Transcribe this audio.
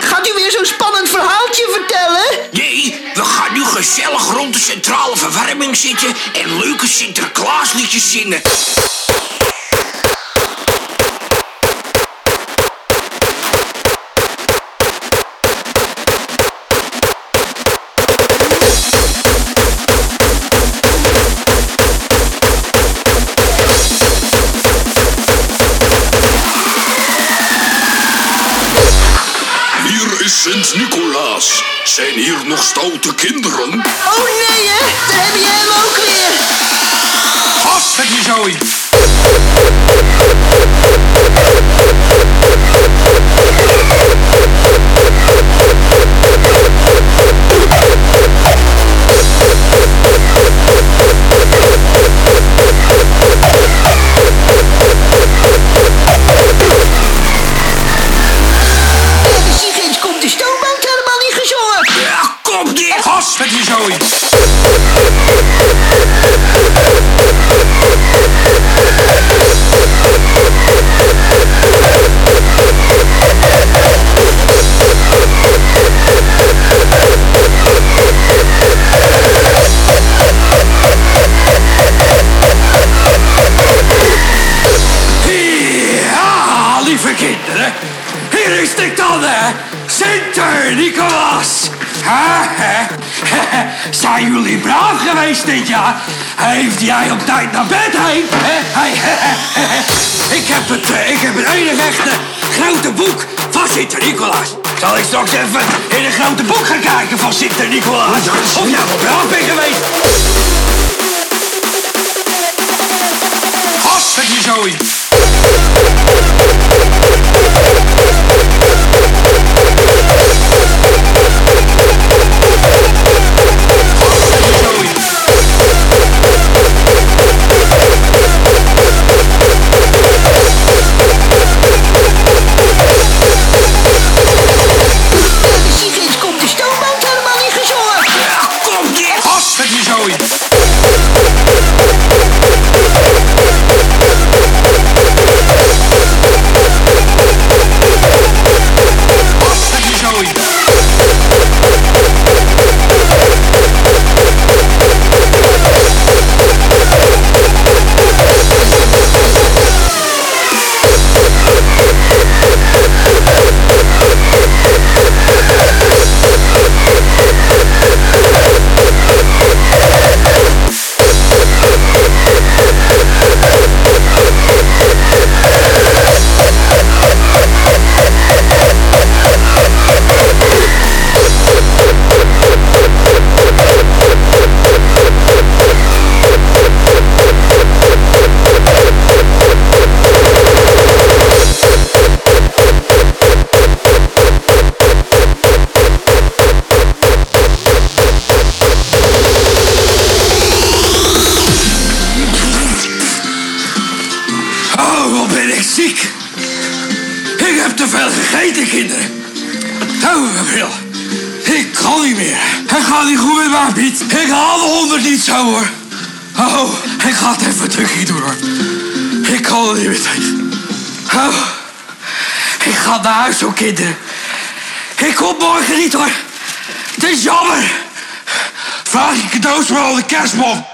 Gaat u weer zo'n spannend verhaaltje vertellen? Nee, we gaan nu gezellig rond de centrale verwarming zitten en leuke Sinterklaasliedjes zingen. Sint-Nicolaas. Zijn hier nog stoute kinderen? Oh nee hè, daar heb je hem ook weer. Vast met je zooi! Lieve kinderen. Hier is de dan, hè. Sinter-Nicolaas. Hè, hè? Zijn jullie braaf geweest dit jaar? Heeft jij op tijd naar bed heen? Ik heb het, eh, ik heb het enige echte grote boek van Sinter-Nicolaas. Zal ik straks even in een grote boek gaan kijken van Sinter-Nicolaas? Of jij wel Wat ben ik ziek. Ik heb te veel gegeten, kinderen. Oh, mijn bril. Ik kan niet meer. Het gaat niet goed met mij, Piet. Ik haal de honderd niet zo, hoor. Oh, ik ga het even terug doen, hoor. Ik kan het niet meer tegen. Oh, ik ga naar huis, hoor, kinderen. Ik kom morgen niet, hoor. Het is jammer. Vraag je cadeaus voor al de kerstman.